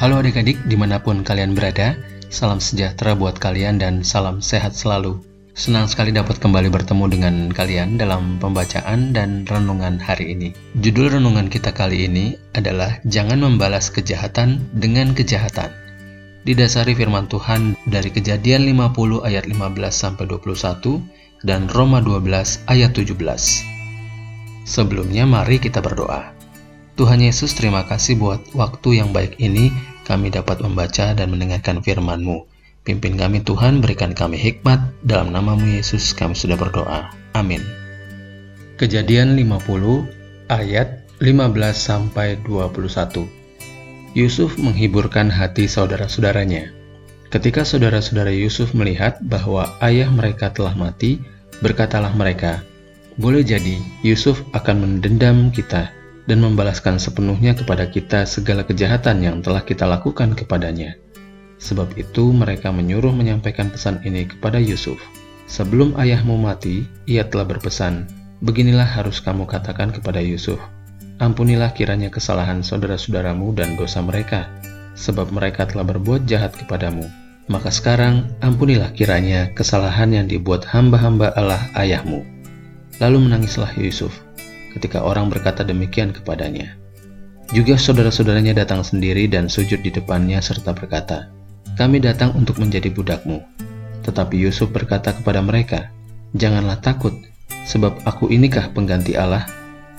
Halo adik-adik di mana pun kalian berada, salam sejahtera buat kalian dan salam sehat selalu. Senang sekali dapat kembali bertemu dengan kalian dalam pembacaan dan renungan hari ini. Judul renungan kita kali ini adalah Jangan Membalas Kejahatan dengan Kejahatan. Didasari firman Tuhan dari Kejadian 50 ayat 15 sampai 21 dan Roma 12 ayat 17. Sebelumnya mari kita berdoa. Tuhan Yesus terima kasih buat waktu yang baik ini kami dapat membaca dan mendengarkan firman-Mu. Pimpin kami Tuhan, berikan kami hikmat, dalam namamu Yesus kami sudah berdoa. Amin. Kejadian 50 ayat 15 sampai 21. Yusuf menghiburkan hati saudara-saudaranya. Ketika saudara-saudara Yusuf melihat bahwa ayah mereka telah mati, berkatalah mereka, "Boleh jadi Yusuf akan mendendam kita dan membalaskan sepenuhnya kepada kita segala kejahatan yang telah kita lakukan kepadanya. Sebab itu mereka menyuruh menyampaikan pesan ini kepada Yusuf. Sebelum ayahmu mati, ia telah berpesan, Beginilah harus kamu katakan kepada Yusuf, Ampunilah kiranya kesalahan saudara-saudaramu dan dosa mereka, sebab mereka telah berbuat jahat kepadamu. Maka sekarang ampunilah kiranya kesalahan yang dibuat hamba-hamba Allah ayahmu. Lalu menangislah Yusuf, ketika orang berkata demikian kepadanya. Juga saudara-saudaranya datang sendiri dan sujud di depannya serta berkata, Kami datang untuk menjadi budakmu. Tetapi Yusuf berkata kepada mereka, Janganlah takut, sebab aku inikah pengganti Allah?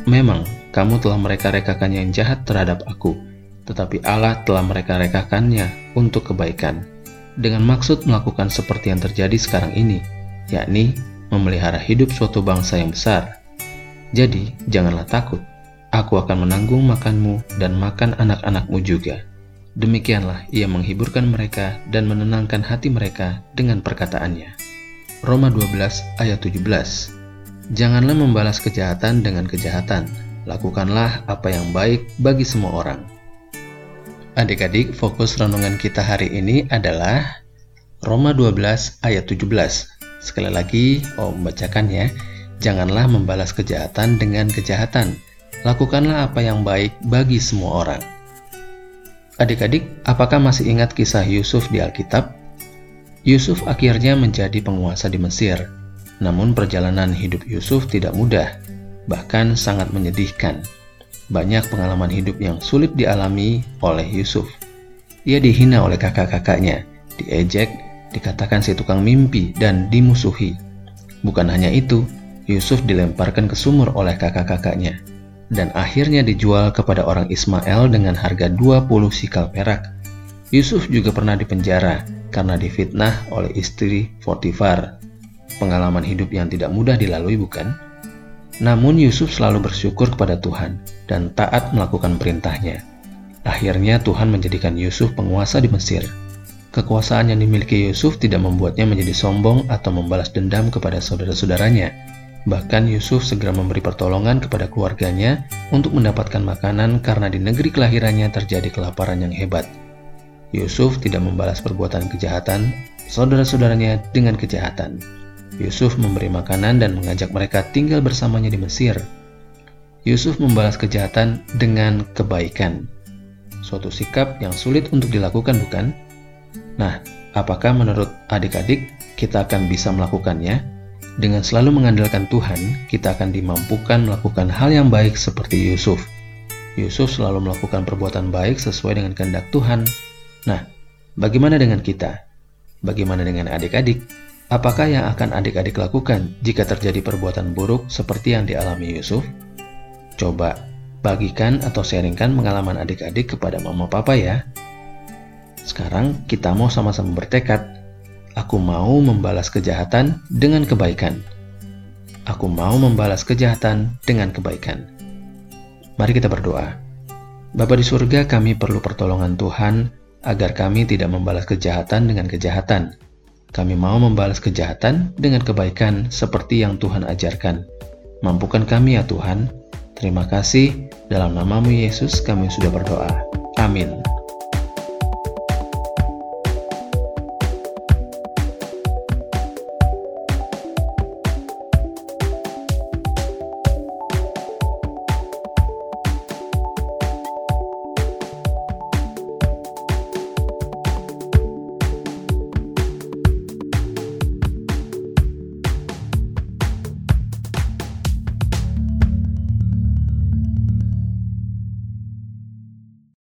Memang, kamu telah mereka-rekakan yang jahat terhadap aku, tetapi Allah telah mereka-rekakannya untuk kebaikan, dengan maksud melakukan seperti yang terjadi sekarang ini, yakni memelihara hidup suatu bangsa yang besar, jadi, janganlah takut. Aku akan menanggung makanmu dan makan anak-anakmu juga. Demikianlah ia menghiburkan mereka dan menenangkan hati mereka dengan perkataannya. Roma 12 ayat 17 Janganlah membalas kejahatan dengan kejahatan, lakukanlah apa yang baik bagi semua orang. Adik-adik, fokus renungan kita hari ini adalah Roma 12 ayat 17. Sekali lagi, oh membacakan ya. Janganlah membalas kejahatan dengan kejahatan. Lakukanlah apa yang baik bagi semua orang. Adik-adik, apakah masih ingat kisah Yusuf di Alkitab? Yusuf akhirnya menjadi penguasa di Mesir. Namun perjalanan hidup Yusuf tidak mudah, bahkan sangat menyedihkan. Banyak pengalaman hidup yang sulit dialami oleh Yusuf. Ia dihina oleh kakak-kakaknya, diejek, dikatakan si tukang mimpi, dan dimusuhi. Bukan hanya itu, Yusuf dilemparkan ke sumur oleh kakak-kakaknya dan akhirnya dijual kepada orang Ismail dengan harga 20 sikal perak. Yusuf juga pernah dipenjara karena difitnah oleh istri Potifar. Pengalaman hidup yang tidak mudah dilalui bukan? Namun Yusuf selalu bersyukur kepada Tuhan dan taat melakukan perintahnya. Akhirnya Tuhan menjadikan Yusuf penguasa di Mesir. Kekuasaan yang dimiliki Yusuf tidak membuatnya menjadi sombong atau membalas dendam kepada saudara-saudaranya, Bahkan Yusuf segera memberi pertolongan kepada keluarganya untuk mendapatkan makanan karena di negeri kelahirannya terjadi kelaparan yang hebat. Yusuf tidak membalas perbuatan kejahatan saudara-saudaranya dengan kejahatan. Yusuf memberi makanan dan mengajak mereka tinggal bersamanya di Mesir. Yusuf membalas kejahatan dengan kebaikan. Suatu sikap yang sulit untuk dilakukan bukan? Nah, apakah menurut adik-adik kita akan bisa melakukannya? Dengan selalu mengandalkan Tuhan, kita akan dimampukan melakukan hal yang baik seperti Yusuf. Yusuf selalu melakukan perbuatan baik sesuai dengan kehendak Tuhan. Nah, bagaimana dengan kita? Bagaimana dengan adik-adik? Apakah yang akan adik-adik lakukan jika terjadi perbuatan buruk seperti yang dialami Yusuf? Coba bagikan atau sharingkan pengalaman adik-adik kepada mama papa ya. Sekarang kita mau sama-sama bertekad Aku mau membalas kejahatan dengan kebaikan. Aku mau membalas kejahatan dengan kebaikan. Mari kita berdoa. Bapa di surga, kami perlu pertolongan Tuhan agar kami tidak membalas kejahatan dengan kejahatan. Kami mau membalas kejahatan dengan kebaikan seperti yang Tuhan ajarkan. Mampukan kami ya Tuhan. Terima kasih. Dalam namamu Yesus kami sudah berdoa. Amin.